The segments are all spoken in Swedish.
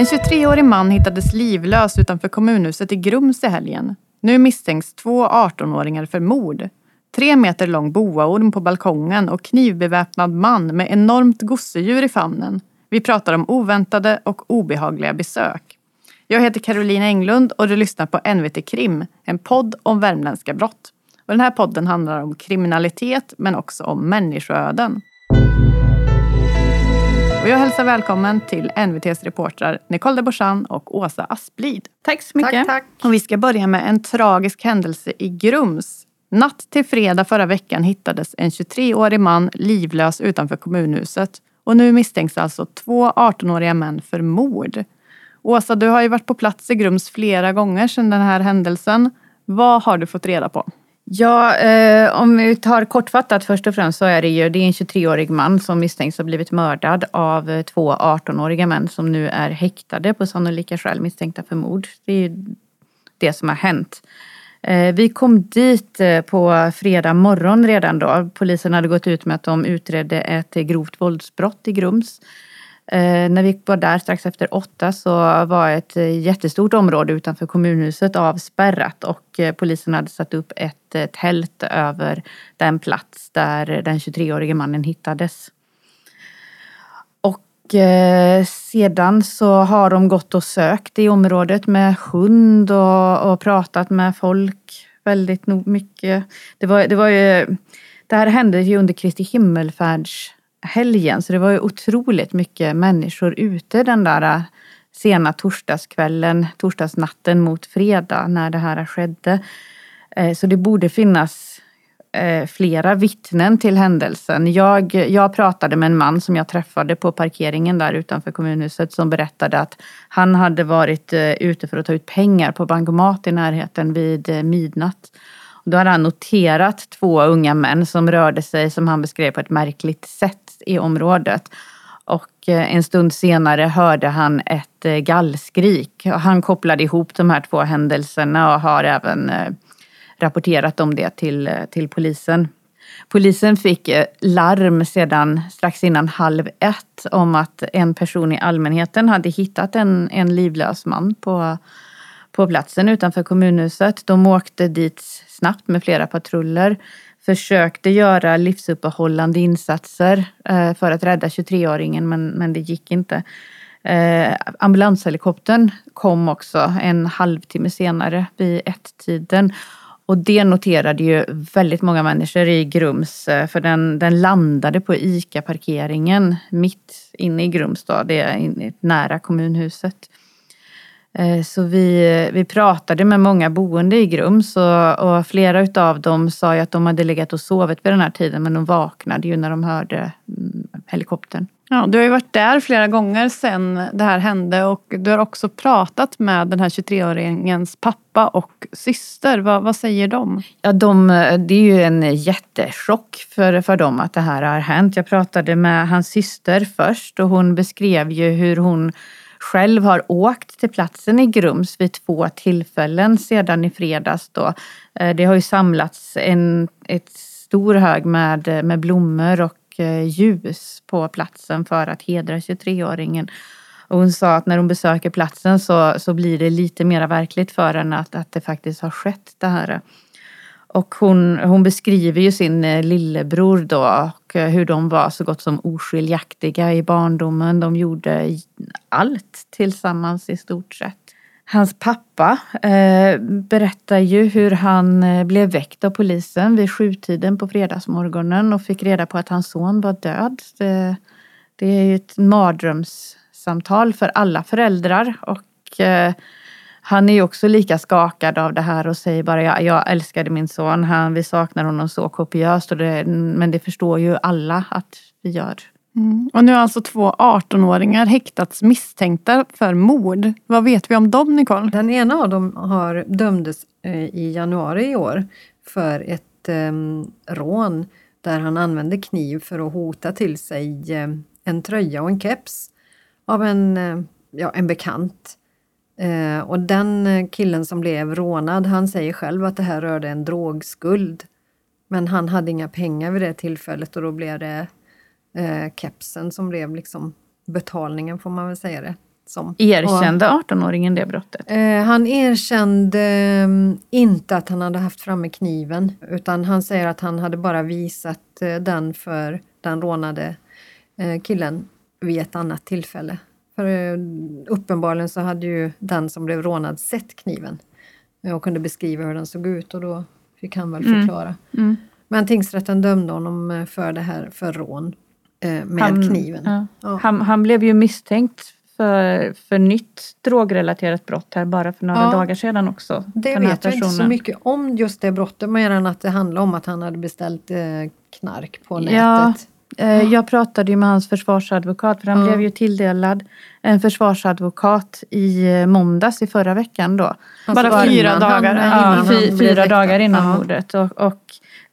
En 23-årig man hittades livlös utanför kommunhuset i Grums i helgen. Nu misstänks två 18-åringar för mord. Tre meter lång boaorm på balkongen och knivbeväpnad man med enormt gosedjur i famnen. Vi pratar om oväntade och obehagliga besök. Jag heter Carolina Englund och du lyssnar på NVT Krim, en podd om värmländska brott. Och den här podden handlar om kriminalitet men också om människoöden. Och jag hälsar välkommen till NVTs reportrar Nicole de Borsan och Åsa Asplid. Tack så mycket. Tack, tack. Och vi ska börja med en tragisk händelse i Grums. Natt till fredag förra veckan hittades en 23-årig man livlös utanför kommunhuset. Och nu misstänks alltså två 18-åriga män för mord. Åsa, du har ju varit på plats i Grums flera gånger sedan den här händelsen. Vad har du fått reda på? Ja, eh, om vi tar kortfattat först och främst så är det ju det är en 23-årig man som misstänks ha blivit mördad av eh, två 18-åriga män som nu är häktade på sannolika skäl misstänkta för mord. Det är det som har hänt. Eh, vi kom dit eh, på fredag morgon redan då. Polisen hade gått ut med att de utredde ett eh, grovt våldsbrott i Grums. Eh, när vi var där strax efter åtta så var ett eh, jättestort område utanför kommunhuset avspärrat och eh, polisen hade satt upp ett tält över den plats där den 23-årige mannen hittades. Och sedan så har de gått och sökt i området med hund och, och pratat med folk väldigt mycket. Det var, det var ju, det här hände ju under Kristi himmelfärds helgen. Så det var ju otroligt mycket människor ute den där äh, sena torsdagskvällen, torsdagsnatten mot fredag när det här skedde. Eh, så det borde finnas eh, flera vittnen till händelsen. Jag, jag pratade med en man som jag träffade på parkeringen där utanför kommunhuset som berättade att han hade varit eh, ute för att ta ut pengar på bankomat i närheten vid midnatt. Då hade han noterat två unga män som rörde sig, som han beskrev, på ett märkligt sätt i området. Och eh, en stund senare hörde han ett eh, gallskrik. Han kopplade ihop de här två händelserna och har även eh, rapporterat om det till, till polisen. Polisen fick larm sedan strax innan halv ett om att en person i allmänheten hade hittat en, en livlös man på, på platsen utanför kommunhuset. De åkte dit snabbt med flera patruller försökte göra livsuppehållande insatser eh, för att rädda 23-åringen men, men det gick inte. Eh, ambulanshelikoptern kom också en halvtimme senare vid ett-tiden. Och det noterade ju väldigt många människor i Grums eh, för den, den landade på ICA-parkeringen mitt inne i Grums då, det är nära kommunhuset. Eh, så vi, vi pratade med många boende i Grums och, och flera utav dem sa ju att de hade legat och sovit vid den här tiden men de vaknade ju när de hörde mm, helikoptern. Ja, du har ju varit där flera gånger sedan det här hände och du har också pratat med den här 23-åringens pappa och syster. Vad, vad säger de? Ja, de, det är ju en jättechock för, för dem att det här har hänt. Jag pratade med hans syster först och hon beskrev ju hur hon själv har åkt till platsen i Grums vid två tillfällen sedan i fredags. Då. Eh, det har ju samlats en ett stor hög med, med blommor och eh, ljus på platsen för att hedra 23-åringen. Och hon sa att när hon besöker platsen så, så blir det lite mer verkligt för henne att, att det faktiskt har skett det här. Och hon, hon beskriver ju sin eh, lillebror då och eh, hur de var så gott som oskiljaktiga i barndomen. De gjorde allt tillsammans i stort sett. Hans pappa eh, berättar ju hur han eh, blev väckt av polisen vid sjutiden på fredagsmorgonen och fick reda på att hans son var död. Det, det är ju ett mardrömssamtal för alla föräldrar och eh, han är ju också lika skakad av det här och säger bara jag, jag älskade min son. Han, vi saknar honom så kopiöst. Och det, men det förstår ju alla att vi gör. Mm. Och nu har alltså två 18-åringar häktats misstänkta för mord. Vad vet vi om dem Nicole? Den ena av dem har dömdes eh, i januari i år för ett eh, rån där han använde kniv för att hota till sig eh, en tröja och en keps av en, eh, ja, en bekant. Eh, och den killen som blev rånad, han säger själv att det här rörde en drogskuld. Men han hade inga pengar vid det tillfället och då blev det eh, kepsen som blev liksom betalningen får man väl säga det. som. Erkände 18-åringen det brottet? Eh, han erkände mm, inte att han hade haft framme kniven utan han säger att han hade bara visat eh, den för den rånade eh, killen vid ett annat tillfälle. För eh, uppenbarligen så hade ju den som blev rånad sett kniven eh, och kunde beskriva hur den såg ut och då fick han väl Mm. förklara. Mm. Men tingsrätten dömde honom eh, för det här för rån med Han- kniven. ja. Ja. Han, han blev ju misstänkt för, för nytt drogrelaterat brott här bara för några Ja. dagar sedan också. Det vet jag inte så mycket om just det brottet mer än att det handlar om att han hade beställt knark på nätet. Ja. Eh, Jag pratade ju med hans försvarsadvokat för han Ja. blev ju tilldelad en försvarsadvokat i eh, måndags i förra veckan då. Alltså Bara fyra innan dagar, ja, Ja, innan blev fyra häktad. dagar innan Ja. mordet. Och, och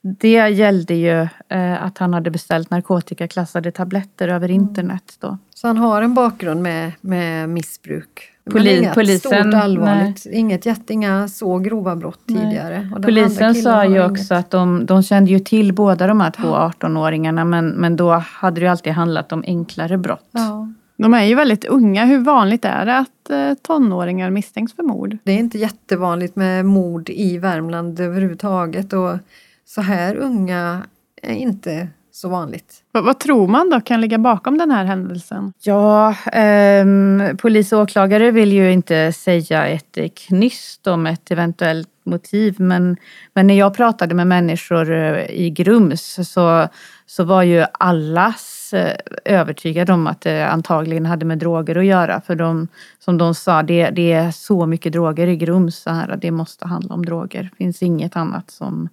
det gällde ju eh, att han hade beställt narkotikaklassade tabletter över Mm. internet. Då. Så han har en bakgrund med, med missbruk. Poli- inget polisen- stort allvarligt. Inget jätte, inga så grova brott Nej. tidigare. Polisen sa ju inget. också att de, de kände ju till båda de här två 18-åringarna men, men då hade det ju alltid handlat om enklare brott. Ja. De är ju väldigt unga. Hur vanligt är det att eh, tonåringar misstänks för mord? Det är inte jättevanligt med mord i Värmland överhuvudtaget och så här unga är inte så vanligt. Vad, vad tror man då kan ligga bakom den här händelsen? Ja, ehm, polis och åklagare vill ju inte säga ett eh, knyst om ett eventuellt motiv men, men när jag pratade med människor eh, i Grums så, så var ju allas eh, övertygade om att det antagligen hade med droger att göra. För de, som de sa, det, det är så mycket droger i Grums så här, det måste handla om droger. Det finns inget annat som,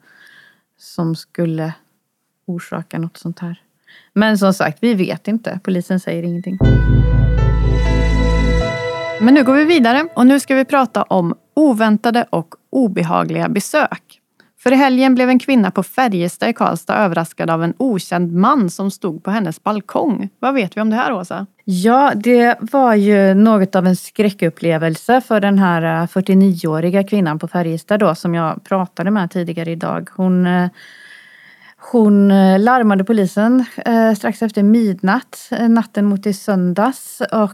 som skulle orsaka något sånt här. Men som sagt, vi vet inte. Polisen säger ingenting. Men nu går vi vidare och nu ska vi prata om oväntade och obehagliga besök. För i helgen blev en kvinna på Färjestad i Karlstad överraskad av en okänd man som stod på hennes balkong. Vad vet vi om det här Åsa? Ja, det var ju något av en skräckupplevelse för den här eh, 49-åriga kvinnan på Färjestad då som jag pratade med tidigare idag. Hon, eh, hon eh, larmade polisen eh, strax efter midnatt eh, natten mot i söndags och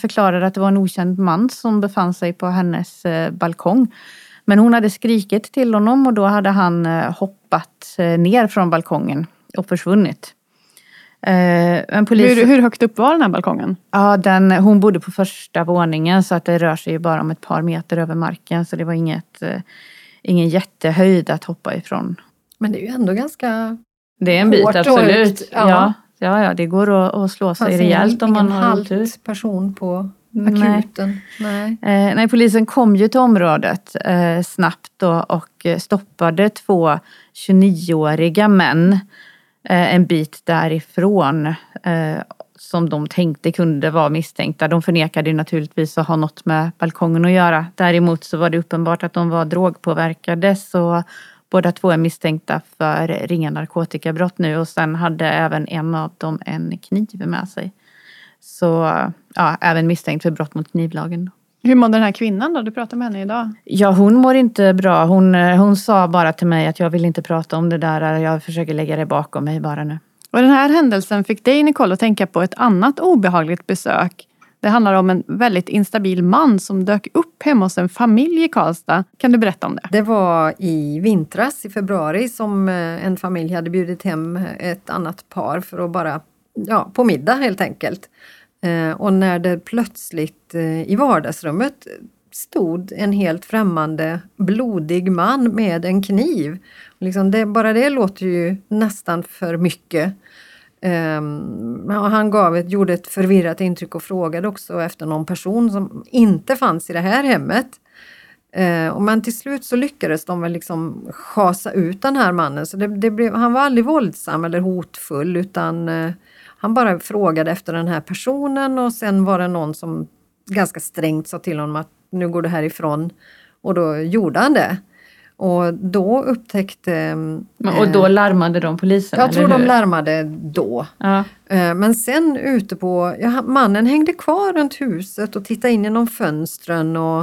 förklarade att det var en okänd man som befann sig på hennes balkong. Men hon hade skrikit till honom och då hade han hoppat ner från balkongen och försvunnit. Polisen... Hur, hur högt upp var den här balkongen? Ja, den, hon bodde på första våningen så att det rör sig ju bara om ett par meter över marken så det var inget, ingen jättehöjd att hoppa ifrån. Men det är ju ändå ganska... Det är en bit Hårt absolut. ja. Ja. Ja, ja, det går att, att slå sig fanns rejält om man har halt person på Nej. akuten. Nej. Eh, nej, polisen kom ju till området eh, snabbt då och stoppade två 29-åriga män eh, en bit därifrån eh, som de tänkte kunde vara misstänkta. De förnekade naturligtvis att ha något med balkongen att göra. Däremot så var det uppenbart att de var drogpåverkade så båda två är misstänkta för ringa narkotikabrott nu och sen hade även en av dem en kniv med sig. Så ja, även misstänkt för brott mot knivlagen. Hur mådde den här kvinnan då? Du pratade med henne idag. Ja, hon mår inte bra. Hon, eh, hon sa bara till mig att jag vill inte prata om det där. Jag försöker lägga det bakom mig bara nu. Och den här händelsen fick dig Nicole att tänka på ett annat obehagligt besök. Det handlar om en väldigt instabil man som dök upp hemma hos en familj i Karlstad. Kan du berätta om det? Det var i vintras, i februari, som eh, en familj hade bjudit hem eh, ett annat par för att bara, ja, på middag helt enkelt. Eh, och när det plötsligt i vardagsrummet stod en helt främmande blodig man med en kniv. Liksom det, bara det låter ju nästan för mycket. Um, han gav ett, gjorde ett förvirrat intryck och frågade också efter någon person som inte fanns i det här hemmet. Uh, men till slut så lyckades de väl liksom schasa ut den här mannen. Så det, det blev, han var aldrig våldsam eller hotfull utan uh, han bara frågade efter den här personen och sen var det någon som ganska strängt sa till honom att nu går du härifrån. Och då gjorde han det. Och då upptäckte... Och då eh, larmade de polisen? Jag tror de larmade då. Ja. Eh, Men sen ute på, ja, mannen hängde kvar runt huset och tittade in genom fönstren och...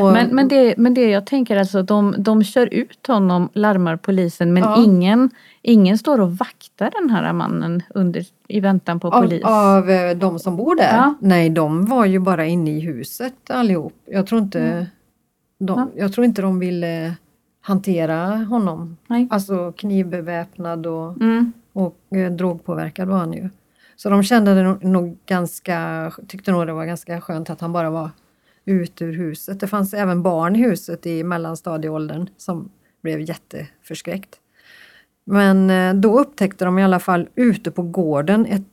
och Men, men, det, men det jag tänker alltså, de, de kör ut honom, larmar polisen, men Ja. ingen, ingen står och vaktar den här mannen under, i väntan på av, polis. av eh, de som bor där? Nej, de var ju bara inne i huset allihop. Jag tror inte, de, Ja. jag tror inte de ville hantera honom. Nej. Alltså knivbeväpnad och, Mm. och eh, drogpåverkad var han ju. Så de kände det nog, nog ganska, tyckte nog det var ganska skönt att han bara var ute ur huset. Det fanns även barn i huset i mellanstadieåldern som blev jätteförskräckt. Men eh, då upptäckte de i alla fall ute på gården ett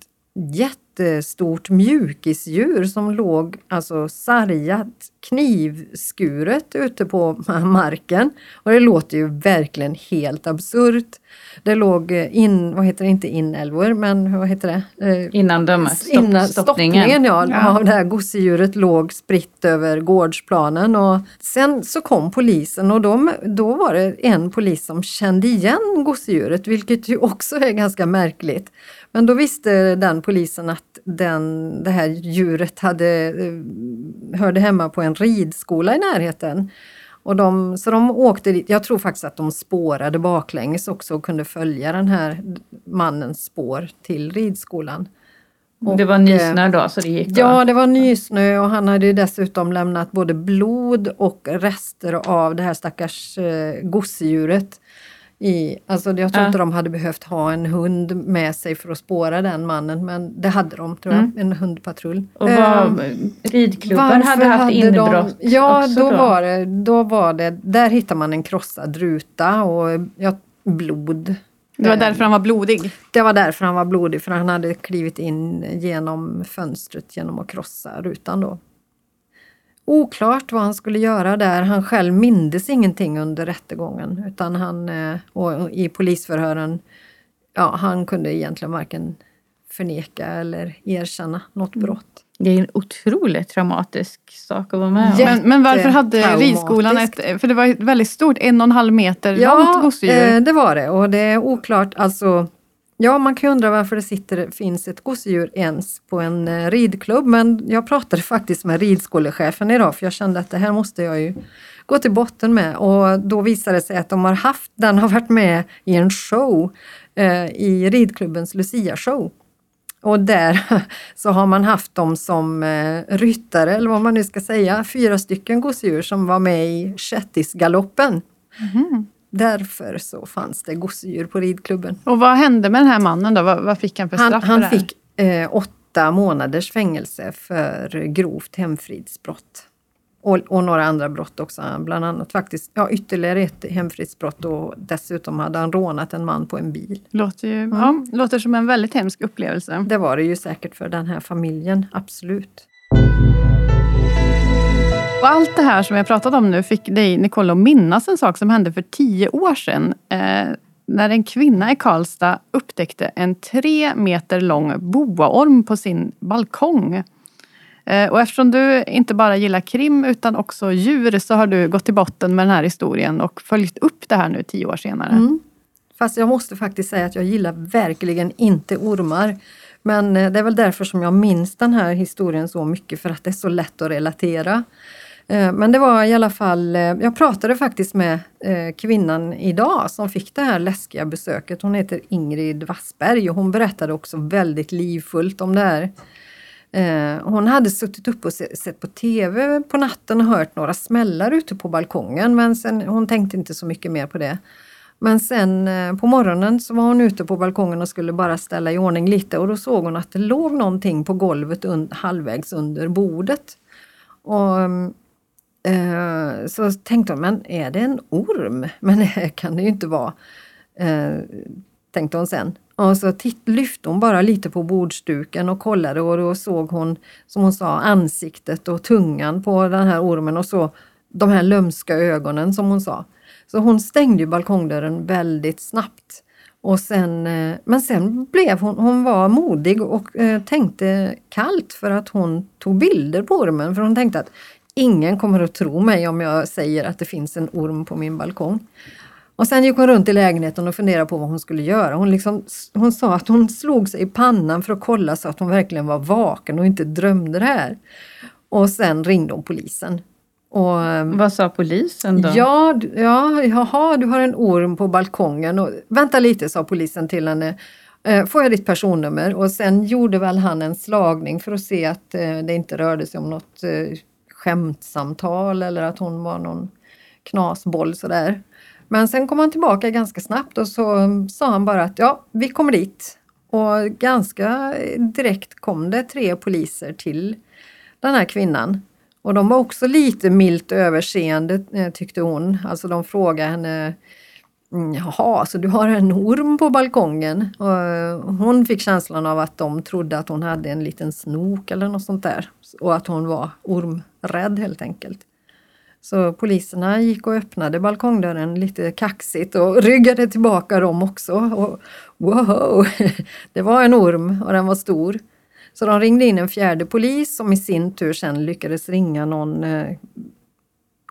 jättestort mjukisdjur som låg alltså sargat, knivskuret ute på marken. Och det låter ju verkligen helt absurt. Det låg eh, in, vad heter det, inte inälvor, men vad heter det? Eh, Innan de stopp, Innan stoppningen. stoppningen ja, Ja. av det här gosedjuret låg spritt över gårdsplanen. Och sen så kom polisen och de, då var det en polis som kände igen gosedjuret, vilket ju också är ganska märkligt. Men då visste den polisen att den, det här djuret hade, eh, hörde hemma på en ridskola i närheten. Och de, så de åkte dit, jag tror faktiskt att de spårade baklänges också och kunde följa den här mannens spår till ridskolan. det var Och, nysnö då så det gick. Ja, det var nysnö och han hade dessutom lämnat både blod och rester av det här stackars eh, gosedjuret. I, alltså jag tror Ja. inte de hade behövt ha en hund med sig för att spåra den mannen men det hade de tror jag, Mm. en hundpatrull. Och Eh, vad, ridklubben varför hade haft hade inbrott de, Ja, då, då? Var det, då var det, där hittar man en krossad ruta och ja, blod. Det var därför han var blodig. det var därför han var blodig, för han hade klivit in genom fönstret genom att krossa rutan då. Oklart vad han skulle göra där. Han själv mindes ingenting under rättegången utan han, eh, och i polisförhören, ja han kunde egentligen varken förneka eller erkänna något Mm. brott. Det är en otroligt traumatisk sak att vara med om. Ja. Men, men varför hade ridskolan ett, för det var ett väldigt stort, en och en halv meter långt gosedjur. eh, det var det och det är oklart alltså Ja, man kan ju undra varför det sitter, finns ett gosedjur ens på en eh, ridklubb men jag pratade faktiskt med ridskolechefen idag för jag kände att det här måste jag ju gå till botten med och då visade det sig att de har haft, den har varit med i en show eh, i ridklubbens Lucia-show. Och där så har man haft dem som eh, ryttare eller vad man nu ska säga, fyra stycken gosedjur som var med i Shettisgaloppen. Mhm. Därför så fanns det gosedjur på ridklubben. Och vad hände med den här mannen då? Vad, vad fick han för Han, straff för han det här? fick eh, åtta månaders fängelse för grovt hemfridsbrott. Och, och några andra brott också, bland annat faktiskt ja, ytterligare ett hemfridsbrott och dessutom hade han rånat en man på en bil. Låter, ju, ja, låter som en väldigt hemsk upplevelse. Det var det ju säkert för den här familjen, absolut. Och allt det här som jag pratat om nu fick dig, Nicole, att minnas en sak som hände för tio år sedan. Eh, när en kvinna i Karlstad upptäckte en tre meter lång boaorm på sin balkong. Eh, och eftersom du inte bara gillar krim utan också djur så har du gått till botten med den här historien och följt upp det här nu tio år senare. Mm. Fast jag måste faktiskt säga att jag gillar verkligen inte ormar. Men eh, det är väl därför som jag minns den här historien så mycket, för att det är så lätt att relatera. Eh, men det var i alla fall, eh, jag pratade faktiskt med eh, kvinnan idag som fick det här läskiga besöket. Hon heter Ingrid Wassberg och hon berättade också väldigt livfullt om det här. Hon hade suttit upp och sett på TV på natten och hört några smällar ute på balkongen men sen, hon tänkte inte så mycket mer på det. Men sen på morgonen så var hon ute på balkongen och skulle bara ställa i ordning lite och då såg hon att det låg någonting på golvet un- halvvägs under bordet. Och, mm, eh, så tänkte hon, men är det en orm? Men det kan det ju inte vara. Eh, tänkte hon sen. Och så titt, lyfte hon bara lite på bordsduken och kollade och då såg hon, som hon sa, ansiktet och tungan på den här ormen och så de här lömska ögonen som hon sa. Så hon stängde ju balkongdörren väldigt snabbt. Och sen, eh, men sen blev hon, hon var modig och eh, tänkte kallt för att hon tog bilder på ormen. För hon tänkte att ingen kommer att tro mig om jag säger att det finns en orm på min balkong. Och sen gick hon runt i lägenheten och funderade på vad hon skulle göra. Hon, liksom, hon sa att hon slog sig i pannan för att kolla så att hon verkligen var vaken och inte drömde det här. Och sen ringde hon polisen. Och, Vad sa polisen då? Ja, ja, jaha, du har en orm på balkongen. Och, vänta lite, sa polisen till henne. Eh, Får jag ditt personnummer? Och sen gjorde väl han en slagning för att se att eh, det inte rörde sig om något eh, skämtsamtal eller att hon var någon knasboll sådär. Men sen kom han tillbaka ganska snabbt och så sa han bara att ja, vi kommer dit. Och ganska direkt kom det tre poliser till den här kvinnan. Och de var också lite milt överseende eh, tyckte hon. Alltså de frågade henne mm, Jaha, så du har en orm på balkongen? Och hon fick känslan av att de trodde att hon hade en liten snok eller något sånt där. Och att hon var ormrädd helt enkelt. Så poliserna gick och öppnade balkongdörren lite kaxigt och ryggade tillbaka dem också. Och, wow, det var en orm och den var stor. Så de ringde in en fjärde polis som i sin tur sen lyckades ringa någon eh,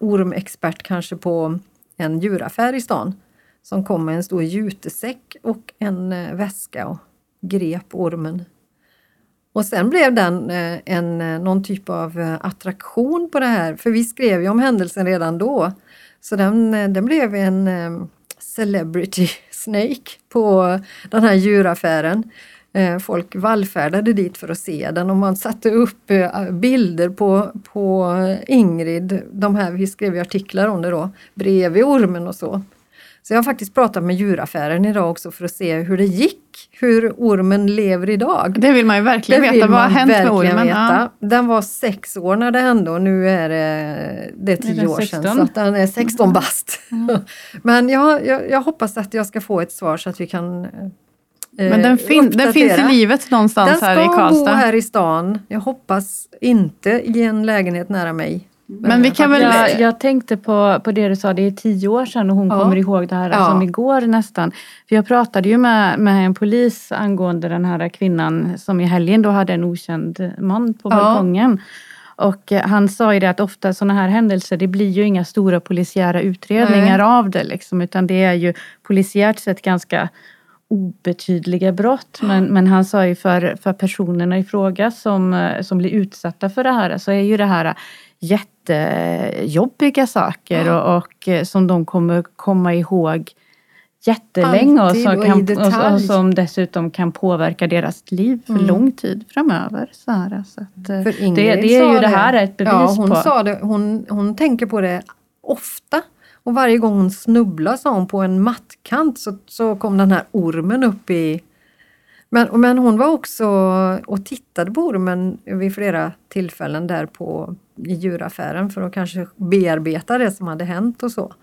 ormexpert kanske på en djuraffär i stan. Som kom med en stor jutesäck och en eh, väska och grep ormen. Och sen blev den eh, en, eh, någon typ av eh, attraktion på det här, för vi skrev ju om händelsen redan då. Så den, den blev en celebrity snake på den här djuraffären. Folk vallfärdade dit för att se den och man satte upp bilder på, på Ingrid, de här, vi skrev ju artiklar om det då, bredvid ormen och så. Så jag har faktiskt pratat med djuraffären idag också för att se hur det gick, hur ormen lever idag. Det vill man ju verkligen veta. Vad har hänt med ormen? veta. Den var sex år när det hände och nu är det, det är tio den år sedan 16? så att den är 16 bast. Men jag, jag, jag hoppas att jag ska få ett svar så att vi kan eh, Men den, fin- den finns i livet någonstans Den ska här i bo Karlstad. här i stan. Jag hoppas inte i en lägenhet nära mig. Men vi kan väl- Jag, jag tänkte på, på det du sa, det är tio år sedan och hon Ja. kommer ihåg det här Ja. som igår nästan. För jag pratade ju med, med en polis angående den här kvinnan som i helgen då hade en okänd man på Ja. balkongen. Och eh, han sa ju det att ofta sådana här händelser, det blir ju inga stora polisiära utredningar av det liksom, utan det är ju polisiärt sett ganska obetydliga brott. Men, men han sa ju för, för personerna i fråga som, eh, som blir utsatta för det här så är ju det här jättejobbiga saker och, och eh, som de kommer komma ihåg jättelänge och, som kan, och, och som dessutom kan påverka deras liv för Mm. lång tid framöver. Så här, så att, eh, För det, Ingrid det är sa ju det här ett bevis ja, hon på. Sa det, hon, hon tänker på det ofta. Och varje gång hon snubblade sa hon på en mattkant så, så kom den här ormen upp i... Men, men hon var också och tittade på ormen vid flera tillfällen där på i djuraffären för att kanske bearbeta det som hade hänt och så.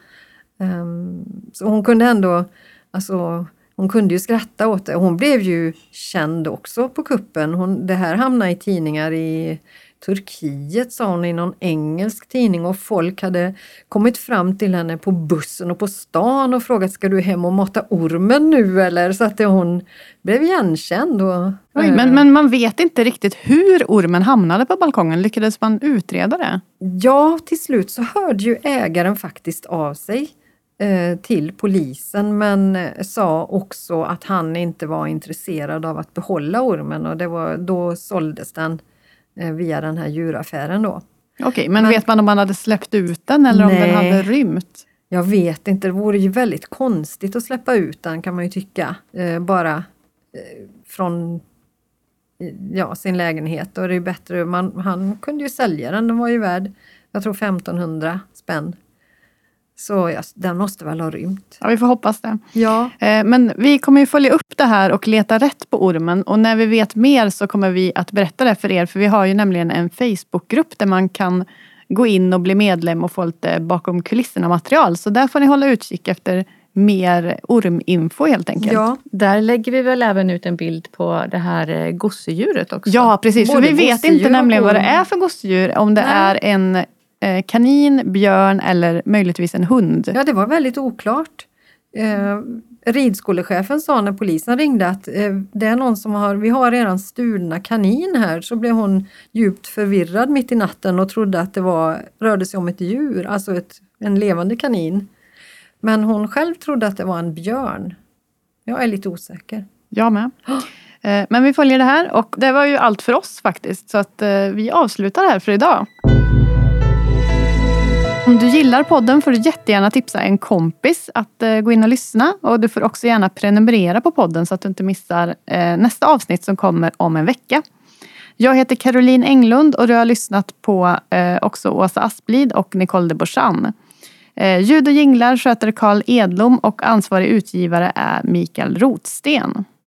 Ehm, så hon kunde ändå, alltså hon kunde ju skratta åt det. Hon blev ju känd också på kuppen. Hon, det här hamnade i tidningar i Turkiet sa hon i någon engelsk tidning och folk hade kommit fram till henne på bussen och på stan och frågat ska du hem och mata ormen nu eller? Så att hon blev igenkänd. Och, Oj, eh, men, men man vet inte riktigt hur ormen hamnade på balkongen. Lyckades man utreda det? Ja, till slut så hörde ju ägaren faktiskt av sig eh, till polisen men eh, sa också att han inte var intresserad av att behålla ormen och det var, då såldes den via den här djuraffären då. Okej, men, Men- vet man om man hade släppt ut den eller om den Nej. hade rymt? Jag vet inte, det vore ju väldigt konstigt att släppa ut den kan man ju tycka. Eh, bara eh, från eh, ja, sin lägenhet. Och det är bättre, man, han kunde ju sälja den, den var ju värd, jag tror 1500 spänn. Så ja, den måste väl ha rymt. Ja, vi får hoppas det. Ja, Eh, Men vi kommer ju följa upp det här och leta rätt på ormen. Och när vi vet mer så kommer vi att berätta det för er. För vi har ju nämligen en Facebookgrupp där man kan gå in och bli medlem och få lite bakom kulisserna material. Så där får ni hålla utkik efter mer orminfo helt enkelt. ja. Där lägger vi väl även ut en bild på det här eh, gosedjuret också. Ja, precis. För Både vi vet inte nämligen vad det är för gosedjur. Om det Nej. är en kanin, björn eller möjligtvis en hund. ja, det var väldigt oklart. Eh, ridskolechefen sa när polisen ringde att eh, det är någon som har, vi har redan stulna kanin här, så blev hon djupt förvirrad mitt i natten och trodde att det var, rörde sig om ett djur, alltså ett, en levande kanin. Men hon själv trodde att det var en björn. Jag är lite osäker. Jag med. Eh, Men vi följer det här och det var ju allt för oss faktiskt. Så att eh, vi avslutar här för idag. Om du gillar podden får du jättegärna tipsa en kompis att eh, gå in och lyssna. Och du får också gärna prenumerera på podden så att du inte missar eh, nästa avsnitt som kommer om en vecka. Jag heter Caroline Englund och du har lyssnat på eh, också Åsa Asplid och Nicole de Borsan. Ljud och jinglar sköter Karl Edlom och ansvarig utgivare är Mikael Rotsten.